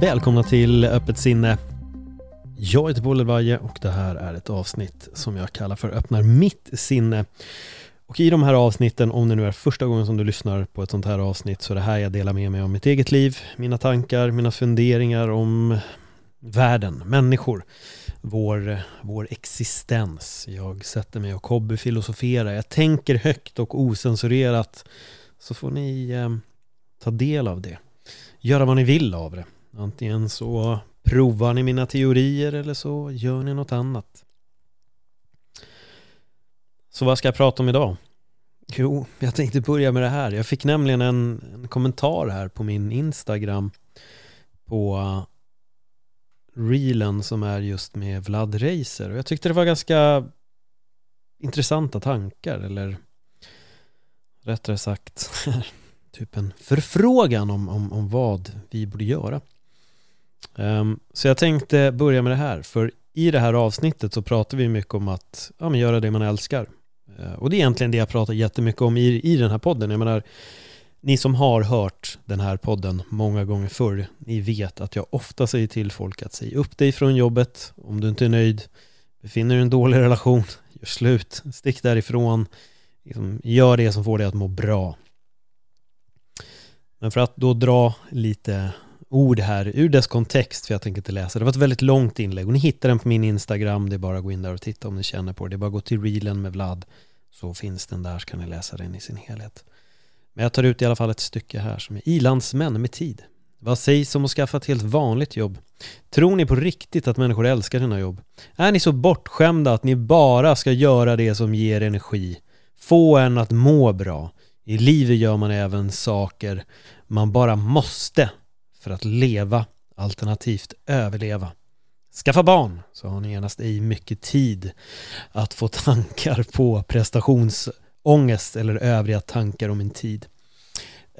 Välkomna till Öppet sinne. Jag heter Paul Elvaje och det här är ett avsnitt som jag kallar för Öppnar mitt sinne. Och i de här avsnitten, om det nu är första gången som du lyssnar på ett sånt här avsnitt, så är det här jag delar med mig av mitt eget liv, mina tankar, mina funderingar om världen, människor, vår, vår existens. Jag sätter mig och hobbyfilosoferar, jag tänker högt och osensurerat, så får ni eh, ta del av det. Göra vad ni vill av det. Antingen så provar ni mina teorier eller så gör ni något annat. Så vad ska jag prata om idag? Jo, jag tänkte börja med det här. Jag fick nämligen en, en kommentar här på min Instagram på uh, reelen som är just med Vlad Reiser och jag tyckte det var ganska intressanta tankar eller rättare sagt typ en förfrågan om, om, om vad vi borde göra. Um, så jag tänkte börja med det här, för i det här avsnittet så pratar vi mycket om att ja, men göra det man älskar. Uh, och det är egentligen det jag pratar jättemycket om i, i den här podden. Jag menar, ni som har hört den här podden många gånger förr, ni vet att jag ofta säger till folk att säga upp dig från jobbet om du inte är nöjd, befinner dig i en dålig relation, gör slut, stick därifrån, liksom, gör det som får dig att må bra. Men för att då dra lite ord här ur dess kontext, för jag tänker inte läsa. Det var ett väldigt långt inlägg och ni hittar den på min Instagram. Det är bara att gå in där och titta om ni känner på det. Det är bara att gå till reelen med Vlad så finns den där så kan ni läsa den i sin helhet. Men jag tar ut i alla fall ett stycke här som är ilandsmän med tid. Vad sägs om att skaffa ett helt vanligt jobb? Tror ni på riktigt att människor älskar sina jobb? Är ni så bortskämda att ni bara ska göra det som ger energi? Få en att må bra? I livet gör man även saker man bara måste för att leva alternativt överleva. Skaffa barn så har ni genast ej mycket tid att få tankar på prestationsångest eller övriga tankar om en tid.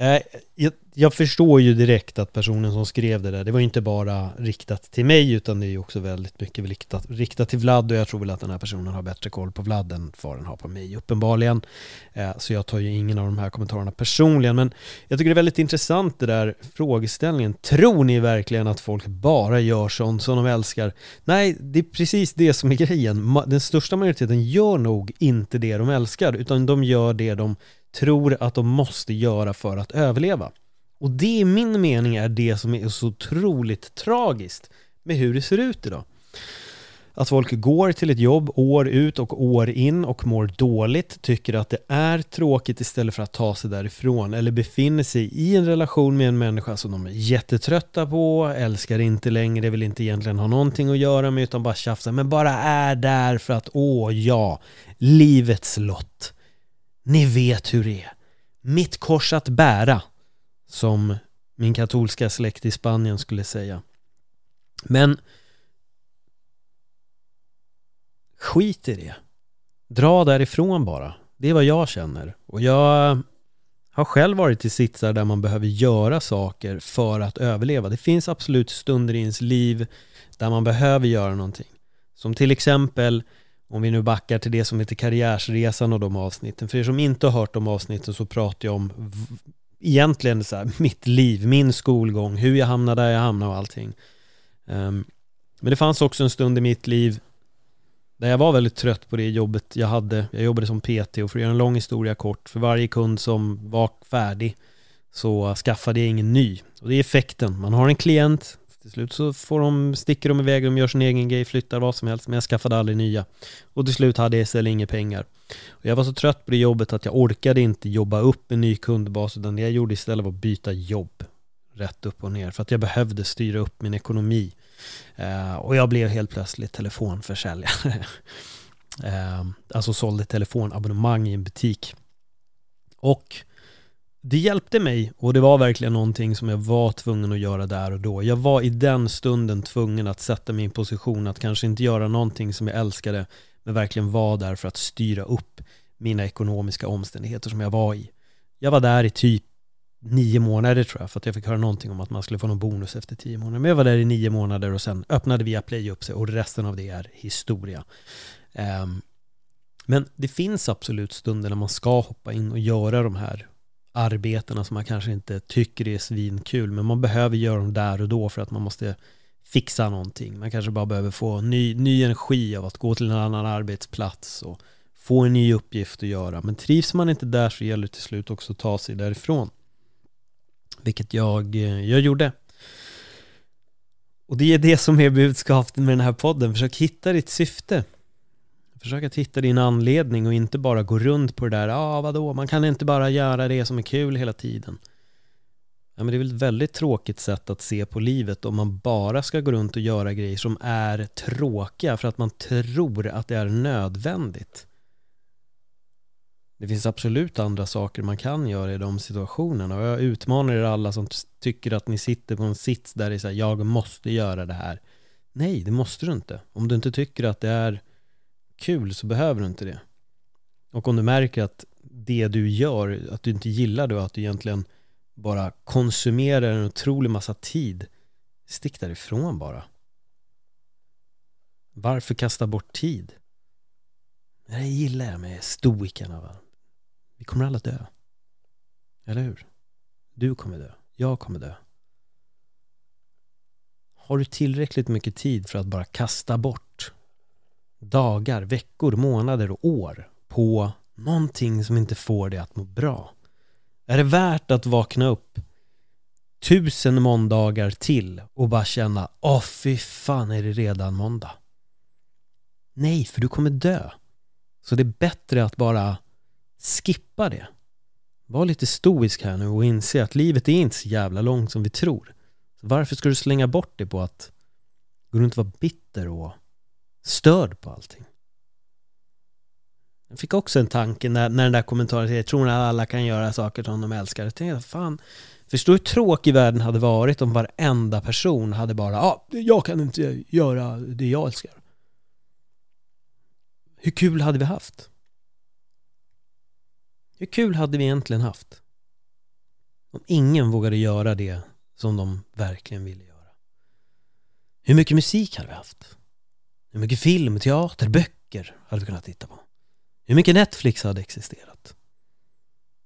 Eh, jag, jag, förstår ju direkt att personen som skrev det där, det var ju inte bara riktat till mig utan det är ju också väldigt mycket riktat, riktat till Vlad och jag tror väl att den här personen har bättre koll på Vlad än vad den har på mig uppenbarligen. Eh, så jag tar ju ingen av de här kommentarerna personligen men jag tycker det är väldigt intressant det där frågeställningen. Tror ni verkligen att folk bara gör sånt som de älskar? Nej, det är precis det som är grejen. Den största majoriteten gör nog inte det de älskar utan de gör det de tror att de måste göra för att överleva. Och det i min mening är det som är så otroligt tragiskt med hur det ser ut idag. Att folk går till ett jobb år ut och år in och mår dåligt, tycker att det är tråkigt istället för att ta sig därifrån eller befinner sig i en relation med en människa som de är jättetrötta på, älskar inte längre, vill inte egentligen ha någonting att göra med utan bara tjafsar, men bara är där för att åh ja, livets lott. Ni vet hur det är. Mitt kors att bära, som min katolska släkt i Spanien skulle säga. Men skit i det. Dra därifrån bara. Det är vad jag känner. Och jag har själv varit i sitsar där man behöver göra saker för att överleva. Det finns absolut stunder i ens liv där man behöver göra någonting. Som till exempel om vi nu backar till det som heter Karriärsresan och de avsnitten. För er som inte har hört de avsnitten så pratar jag om egentligen så här, mitt liv, min skolgång, hur jag hamnade där jag hamnade och allting. Um, men det fanns också en stund i mitt liv där jag var väldigt trött på det jobbet jag hade. Jag jobbade som PT och för att göra en lång historia kort, för varje kund som var färdig så skaffade jag ingen ny. Och det är effekten. Man har en klient, till slut så får de, sticker de iväg, de gör sin egen grej, flyttar vad som helst, men jag skaffade aldrig nya. Och till slut hade jag istället inga pengar. Och jag var så trött på det jobbet att jag orkade inte jobba upp en ny kundbas, utan det jag gjorde istället var att byta jobb. Rätt upp och ner, för att jag behövde styra upp min ekonomi. Eh, och jag blev helt plötsligt telefonförsäljare. Eh, alltså sålde telefonabonnemang i en butik. Och det hjälpte mig och det var verkligen någonting som jag var tvungen att göra där och då. Jag var i den stunden tvungen att sätta mig i en position att kanske inte göra någonting som jag älskade men verkligen vara där för att styra upp mina ekonomiska omständigheter som jag var i. Jag var där i typ nio månader tror jag, för att jag fick höra någonting om att man skulle få någon bonus efter tio månader. Men jag var där i nio månader och sen öppnade via Play upp sig och resten av det är historia. Um, men det finns absolut stunder när man ska hoppa in och göra de här arbetena som man kanske inte tycker är svinkul, men man behöver göra dem där och då för att man måste fixa någonting. Man kanske bara behöver få ny, ny energi av att gå till en annan arbetsplats och få en ny uppgift att göra. Men trivs man inte där så gäller det till slut också att ta sig därifrån. Vilket jag, eh, jag gjorde. Och det är det som är budskapet med den här podden. Försök hitta ditt syfte. Försök att hitta din anledning och inte bara gå runt på det där, ja ah, vadå, man kan inte bara göra det som är kul hela tiden. Ja, men det är väl ett väldigt tråkigt sätt att se på livet om man bara ska gå runt och göra grejer som är tråkiga för att man tror att det är nödvändigt. Det finns absolut andra saker man kan göra i de situationerna och jag utmanar er alla som tycker att ni sitter på en sits där det är så här, jag måste göra det här. Nej, det måste du inte. Om du inte tycker att det är kul så behöver du inte det. Och om du märker att det du gör, att du inte gillar det och att du egentligen bara konsumerar en otrolig massa tid, stick därifrån bara. Varför kasta bort tid? Det gillar jag med stoikerna. Va? Vi kommer alla dö. Eller hur? Du kommer dö. Jag kommer dö. Har du tillräckligt mycket tid för att bara kasta bort dagar, veckor, månader och år på någonting som inte får dig att må bra? Är det värt att vakna upp tusen måndagar till och bara känna Åh fy fan är det redan måndag? Nej, för du kommer dö. Så det är bättre att bara skippa det. Var lite stoisk här nu och inse att livet är inte så jävla långt som vi tror. Så varför ska du slänga bort det på att gå runt och vara bitter och störd på allting? Jag fick också en tanke när, när den där kommentaren jag tror att alla kan göra saker som de älskar. Jag tänkte, fan, förstår hur tråkig världen hade varit om varenda person hade bara, ja, ah, jag kan inte göra det jag älskar. Hur kul hade vi haft? Hur kul hade vi egentligen haft? Om ingen vågade göra det som de verkligen ville göra. Hur mycket musik hade vi haft? Hur mycket film, teater, böcker hade vi kunnat titta på? Hur mycket Netflix hade existerat?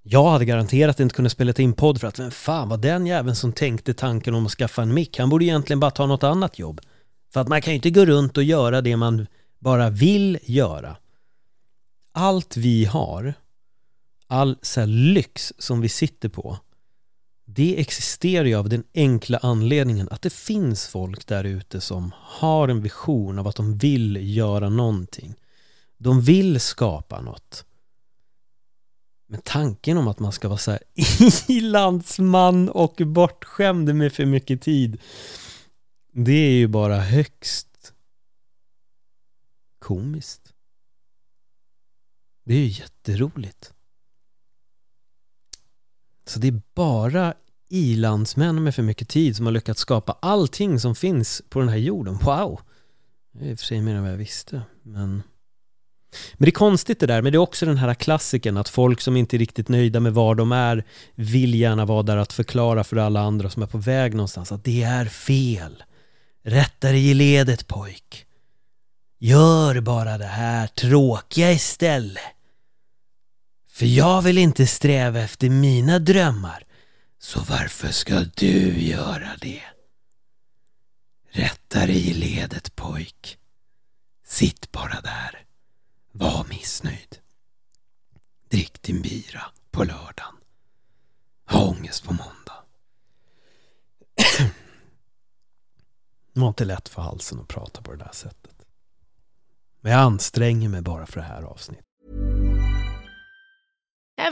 Jag hade garanterat inte kunnat spela in podd för att vem fan var den jäveln som tänkte tanken om att skaffa en mick? Han borde egentligen bara ta något annat jobb. För att man kan ju inte gå runt och göra det man bara vill göra. Allt vi har, all så här lyx som vi sitter på, det existerar ju av den enkla anledningen att det finns folk där ute som har en vision av att de vill göra någonting. De vill skapa något. Men tanken om att man ska vara så här ilandsman och bortskämd med för mycket tid, det är ju bara högst komiskt. Det är ju jätteroligt. Så det är bara ilandsmän med för mycket tid som har lyckats skapa allting som finns på den här jorden. Wow! Det är i och för sig mer än vad jag visste, men men det är konstigt det där, men det är också den här klassiken att folk som inte är riktigt nöjda med var de är vill gärna vara där att förklara för alla andra som är på väg någonstans att det är fel. Rätta dig i ledet pojk. Gör bara det här tråkiga istället. För jag vill inte sträva efter mina drömmar. Så varför ska du göra det? Rätta dig i ledet pojk. Sitt bara där. Var missnöjd. Drick din bira på lördagen. Ha ångest på måndag. Det var inte lätt för halsen att prata på det där sättet. Men jag anstränger mig bara för det här avsnittet.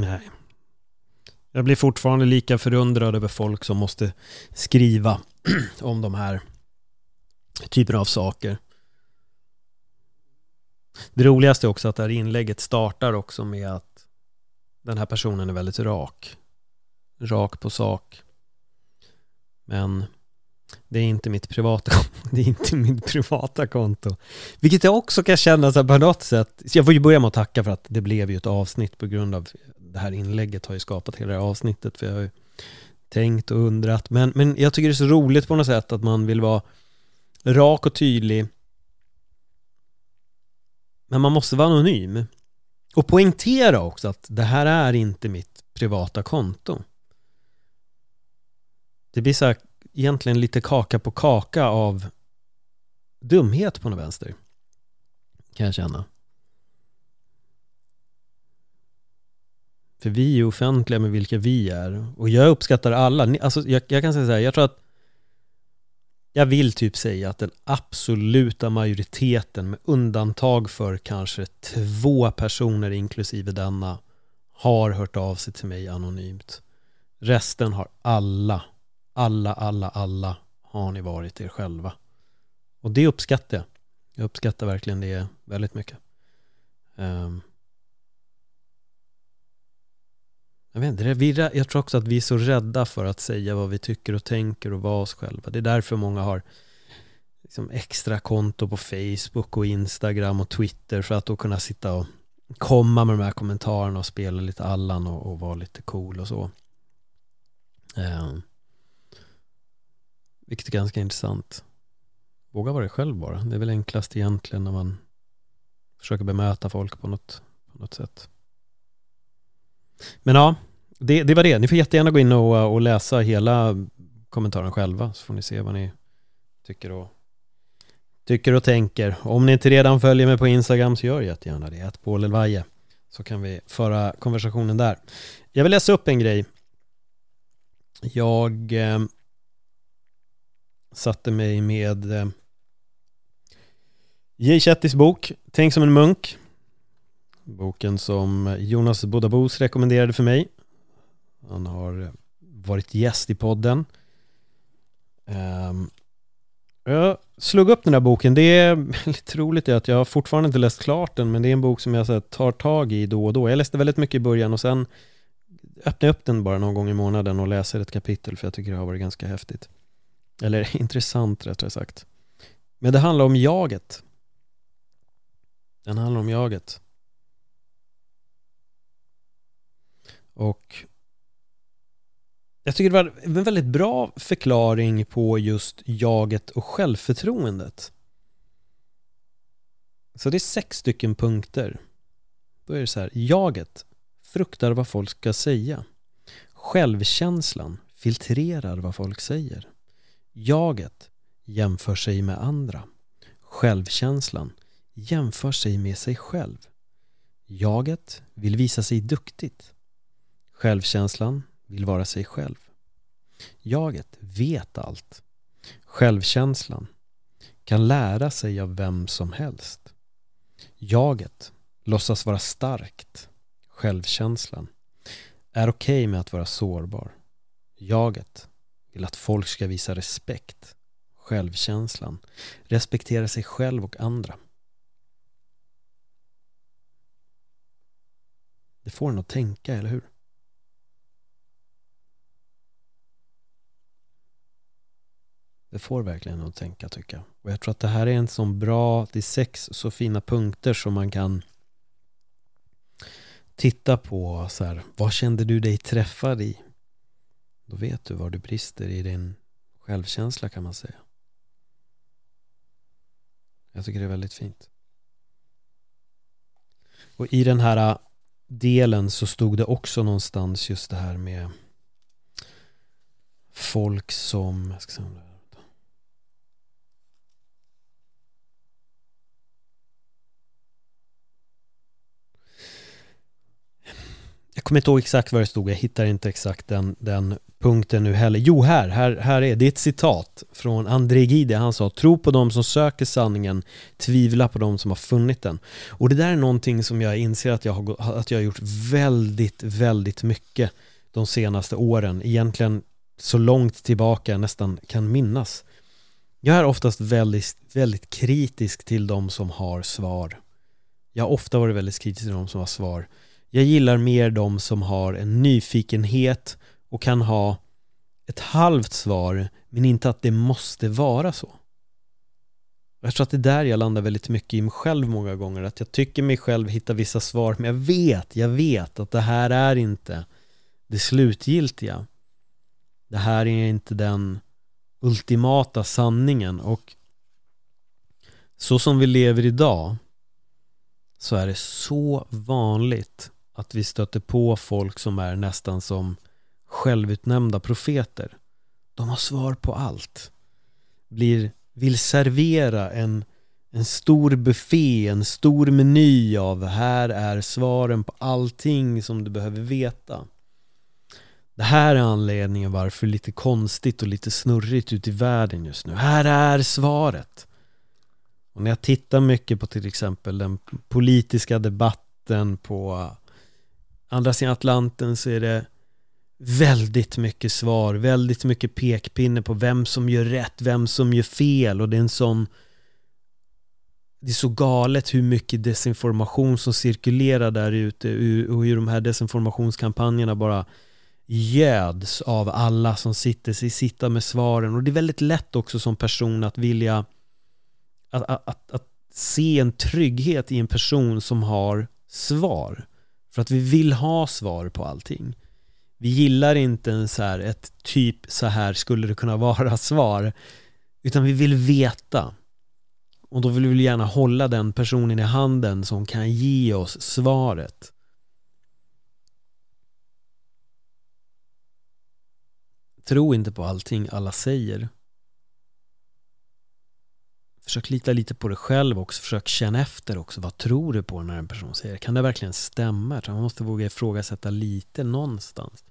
Nej. Jag blir fortfarande lika förundrad över folk som måste skriva om de här typerna av saker. Det roligaste är också att det här inlägget startar också med att den här personen är väldigt rak. Rak på sak. Men det är inte mitt privata Det är inte mitt privata konto. Vilket jag också kan känna så här på något sätt. Så jag får ju börja med att tacka för att det blev ju ett avsnitt på grund av det här inlägget har ju skapat hela det här avsnittet. För jag har ju tänkt och undrat. Men, men jag tycker det är så roligt på något sätt att man vill vara rak och tydlig. Men man måste vara anonym. Och poängtera också att det här är inte mitt privata konto. Det blir så här egentligen lite kaka på kaka av dumhet på något vänster. Kan jag känna. För vi är offentliga med vilka vi är. Och jag uppskattar alla. Alltså jag, jag kan säga så här, jag tror att jag vill typ säga att den absoluta majoriteten med undantag för kanske två personer inklusive denna har hört av sig till mig anonymt. Resten har alla, alla, alla, alla har ni varit er själva. Och det uppskattar jag. Jag uppskattar verkligen det väldigt mycket. Um, jag, vet inte, vi, jag tror också att vi är så rädda för att säga vad vi tycker och tänker och vara oss själva. Det är därför många har liksom extra konto på Facebook och Instagram och Twitter för att då kunna sitta och komma med de här kommentarerna och spela lite Allan och, och vara lite cool och så. Eh, vilket är ganska intressant. Våga vara dig själv bara. Det är väl enklast egentligen när man försöker bemöta folk på något, på något sätt. Men ja, det, det var det. Ni får jättegärna gå in och, och läsa hela kommentaren själva så får ni se vad ni tycker och, tycker och tänker. Om ni inte redan följer mig på Instagram så gör jättegärna det. Att Paul Elvaje. Så kan vi föra konversationen där. Jag vill läsa upp en grej. Jag eh, satte mig med eh, J. Chettis bok Tänk som en munk. Boken som Jonas Bodabos rekommenderade för mig. Han har eh, varit gäst i podden. Ehm, jag slog upp den där boken. Det är lite roligt att jag fortfarande inte läst klart den, men det är en bok som jag så tar tag i då och då. Jag läste väldigt mycket i början och sen öppnar jag upp den bara någon gång i månaden och läser ett kapitel för jag tycker det har varit ganska häftigt. Eller intressant rättare sagt. Men det handlar om jaget. Den handlar om jaget. Och jag tycker det var en väldigt bra förklaring på just jaget och självförtroendet. Så det är sex stycken punkter. Då är det så här, jaget fruktar vad folk ska säga. Självkänslan filtrerar vad folk säger. Jaget jämför sig med andra. Självkänslan jämför sig med sig själv. Jaget vill visa sig duktigt. Självkänslan vill vara sig själv. Jaget vet allt. Självkänslan kan lära sig av vem som helst. Jaget låtsas vara starkt. Självkänslan är okej okay med att vara sårbar. Jaget vill att folk ska visa respekt. Självkänslan respektera sig själv och andra. Det får en att tänka, eller hur? Det får verkligen att tänka tycker jag. Och jag tror att det här är en sån bra, det är sex så fina punkter som man kan titta på så här, vad kände du dig träffad i? Då vet du var du brister i din självkänsla kan man säga. Jag tycker det är väldigt fint. Och i den här delen så stod det också någonstans just det här med folk som... Jag ska se om det Jag kommer inte ihåg exakt vad det stod, jag hittar inte exakt den, den punkten nu heller. Jo, här, här, här är det ett citat från André Gide. Han sa Tro på dem som söker sanningen, tvivla på dem som har funnit den. Och det där är någonting som jag inser att jag har, att jag har gjort väldigt, väldigt mycket de senaste åren. Egentligen så långt tillbaka jag nästan kan minnas. Jag är oftast väldigt, väldigt kritisk till de som har svar. Jag har ofta varit väldigt kritisk till de som har svar. Jag gillar mer de som har en nyfikenhet och kan ha ett halvt svar men inte att det måste vara så. Jag tror att det är där jag landar väldigt mycket i mig själv många gånger. Att jag tycker mig själv hitta vissa svar men jag vet, jag vet att det här är inte det slutgiltiga. Det här är inte den ultimata sanningen och så som vi lever idag så är det så vanligt att vi stöter på folk som är nästan som självutnämnda profeter. De har svar på allt. Blir, vill servera en, en stor buffé, en stor meny av här är svaren på allting som du behöver veta. Det här är anledningen varför det är lite konstigt och lite snurrigt ute i världen just nu. Här är svaret. Och när jag tittar mycket på till exempel den politiska debatten på andra sidan Atlanten så är det väldigt mycket svar, väldigt mycket pekpinne på vem som gör rätt, vem som gör fel. Och det är en sån det är så galet hur mycket desinformation som cirkulerar där ute och hur de här desinformationskampanjerna bara göds av alla som sitter sig sitta med svaren. Och det är väldigt lätt också som person att vilja att, att, att, att se en trygghet i en person som har svar för att vi vill ha svar på allting. Vi gillar inte en så här, ett typ så här skulle det kunna vara svar. Utan vi vill veta. Och då vill vi gärna hålla den personen i handen som kan ge oss svaret. Tro inte på allting alla säger. Försök lita lite på dig själv också. Försök känna efter också. Vad tror du på när en person säger det? Kan det verkligen stämma? Man måste våga ifrågasätta lite någonstans.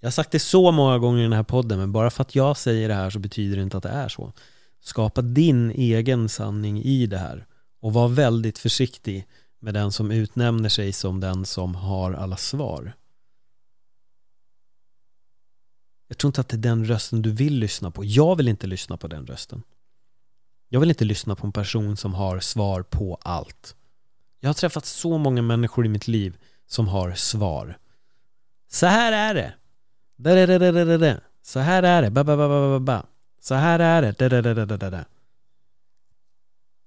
Jag har sagt det så många gånger i den här podden, men bara för att jag säger det här så betyder det inte att det är så. Skapa din egen sanning i det här. Och var väldigt försiktig med den som utnämner sig som den som har alla svar. Jag tror inte att det är den rösten du vill lyssna på. Jag vill inte lyssna på den rösten. Jag vill inte lyssna på en person som har svar på allt. Jag har träffat så många människor i mitt liv som har svar. Så här är det. Så här är det. Ba, ba, ba, ba, ba. Så här är det.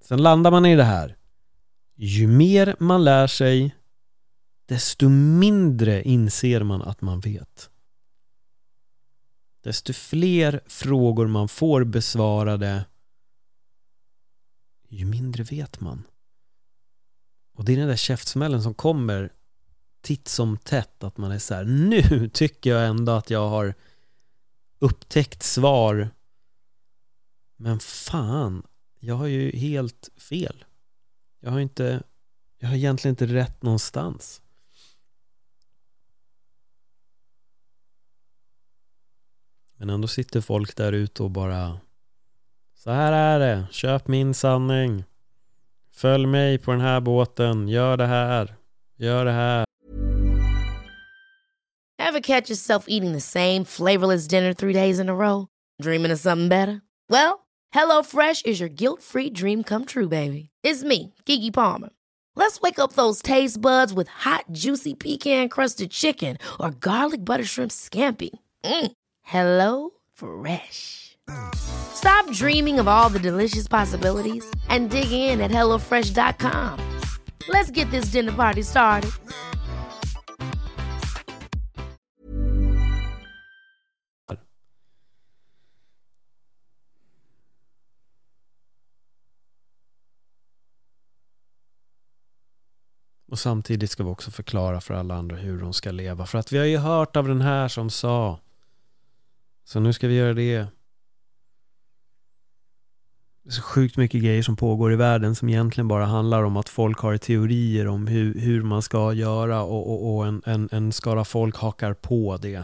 Sen landar man i det här. Ju mer man lär sig desto mindre inser man att man vet. Desto fler frågor man får besvarade ju mindre vet man. Och det är den där käftsmällen som kommer titt som tätt att man är så här, nu tycker jag ändå att jag har upptäckt svar men fan, jag har ju helt fel. Jag har inte, jag har egentligen inte rätt någonstans. Men ändå sitter folk där ute och bara så här är det, köp min sanning. Följ mig på den här båten, gör det här, gör det här. Catch yourself eating the same flavorless dinner three days in a row? Dreaming of something better? Well, hello fresh is your guilt free dream come true baby. It's me, Gigi Palmer. Let's wake up those taste buds with hot juicy pecan crusted chicken or garlic butter shrimp scampi. Mm. Hello fresh. Stop dreaming of all the delicious possibilities and dig in at HelloFresh.com. Let's get this dinner party started. Och samtidigt ska vi också förklara för alla andra hur de ska leva. För att vi har ju hört av den här som sa. Så nu ska vi göra det. Det är så sjukt mycket grejer som pågår i världen som egentligen bara handlar om att folk har teorier om hur, hur man ska göra och, och, och en, en, en skara folk hakar på det.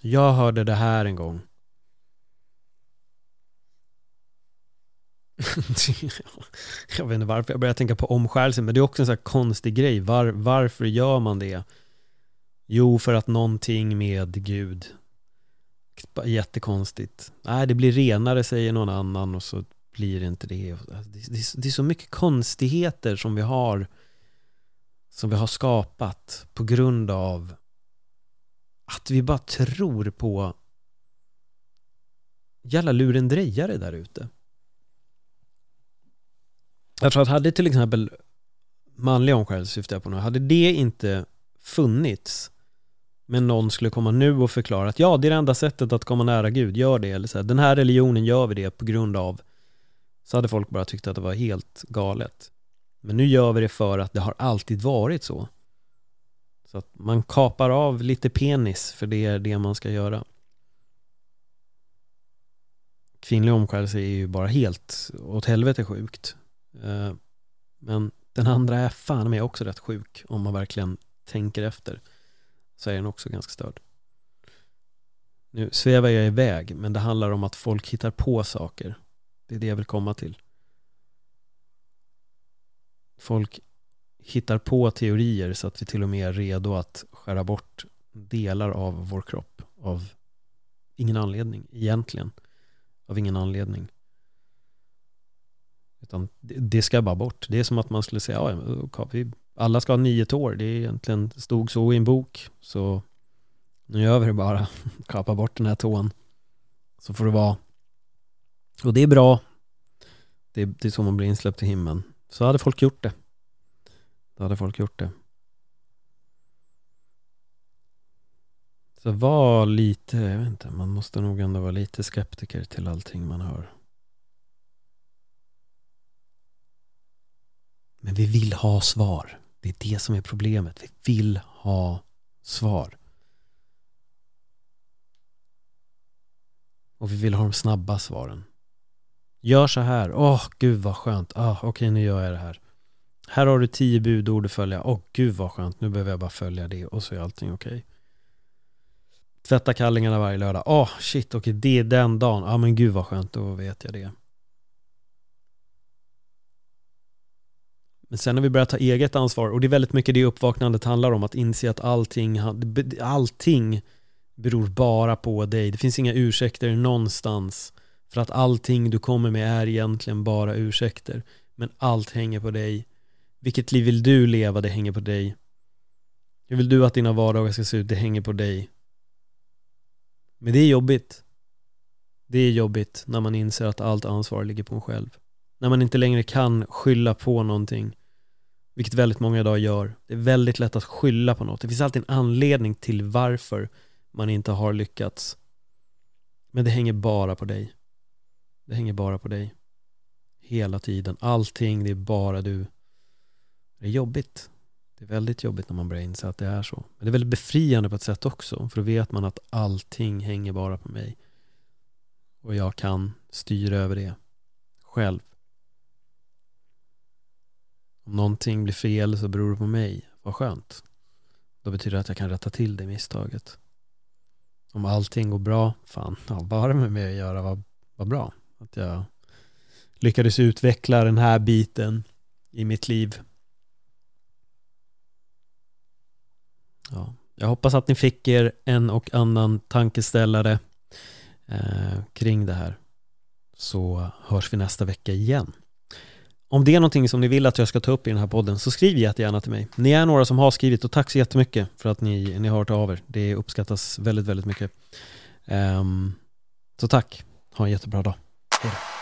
Jag hörde det här en gång. jag vet inte varför jag börjar tänka på omskärelse, men det är också en sån här konstig grej. Var, varför gör man det? Jo, för att någonting med Gud. Jättekonstigt. Nej, det blir renare, säger någon annan och så blir det inte alltså, det. Det är så mycket konstigheter som vi har som vi har skapat på grund av att vi bara tror på jävla lurendrejare där ute. Jag tror att hade till exempel manliga omskärelse syftar jag på nu, hade det inte funnits men någon skulle komma nu och förklara att ja, det är det enda sättet att komma nära Gud, gör det. Eller så här, den här religionen gör vi det på grund av. Så hade folk bara tyckt att det var helt galet. Men nu gör vi det för att det har alltid varit så. Så att man kapar av lite penis för det är det man ska göra. Kvinnlig omskärelse är ju bara helt åt helvete sjukt. Eh, men den andra är fan med också rätt sjuk om man verkligen tänker efter. Så är den också ganska störd. Nu svävar jag iväg men det handlar om att folk hittar på saker. Det är det jag vill komma till. Folk hittar på teorier så att vi till och med är redo att skära bort delar av vår kropp av ingen anledning egentligen. Av ingen anledning. Utan det ska bara bort. Det är som att man skulle säga, ja, alla ska ha nio tår. Det är egentligen, stod så i en bok. Så nu gör vi det bara. Kapa bort den här tån. Så får det vara. Och det är bra. Det är, det är så man blir insläppt i himlen. Så hade folk gjort det. Då hade folk gjort det. Så var lite, jag vet inte, man måste nog ändå vara lite skeptiker till allting man hör. Men vi vill ha svar. Det är det som är problemet. Vi vill ha svar. Och vi vill ha de snabba svaren. Gör så här. Åh, oh, gud vad skönt. Ah, Okej, okay, nu gör jag det här. Här har du tio budord att följa. Åh, oh, gud vad skönt. Nu behöver jag bara följa det och så är allting okej. Okay. Tvätta kallingarna varje lördag. Åh, oh, shit, okej, okay, det är den dagen. Ja, ah, men gud vad skönt. Då vet jag det. Men sen när vi börjar ta eget ansvar, och det är väldigt mycket det uppvaknandet handlar om, att inse att allting, allting beror bara på dig. Det finns inga ursäkter någonstans. För att allting du kommer med är egentligen bara ursäkter. Men allt hänger på dig. Vilket liv vill du leva? Det hänger på dig. Hur vill du att dina vardagar ska se ut? Det hänger på dig. Men det är jobbigt. Det är jobbigt när man inser att allt ansvar ligger på en själv. När man inte längre kan skylla på någonting. Vilket väldigt många idag gör. Det är väldigt lätt att skylla på något. Det finns alltid en anledning till varför man inte har lyckats. Men det hänger bara på dig. Det hänger bara på dig. Hela tiden. Allting, det är bara du. Det är jobbigt. Det är väldigt jobbigt när man börjar inse att det är så. Men det är väldigt befriande på ett sätt också. För då vet man att allting hänger bara på mig. Och jag kan styra över det själv. Om någonting blir fel så beror det på mig. Vad skönt. Då betyder det att jag kan rätta till det misstaget. Om allting går bra, fan, ja, bara med mig att göra vad, vad bra. Att jag lyckades utveckla den här biten i mitt liv. Ja, jag hoppas att ni fick er en och annan tankeställare eh, kring det här. Så hörs vi nästa vecka igen. Om det är någonting som ni vill att jag ska ta upp i den här podden så skriv jättegärna till mig. Ni är några som har skrivit och tack så jättemycket för att ni, ni har hört av er. Det uppskattas väldigt, väldigt mycket. Um, så tack. Ha en jättebra dag. Hej då.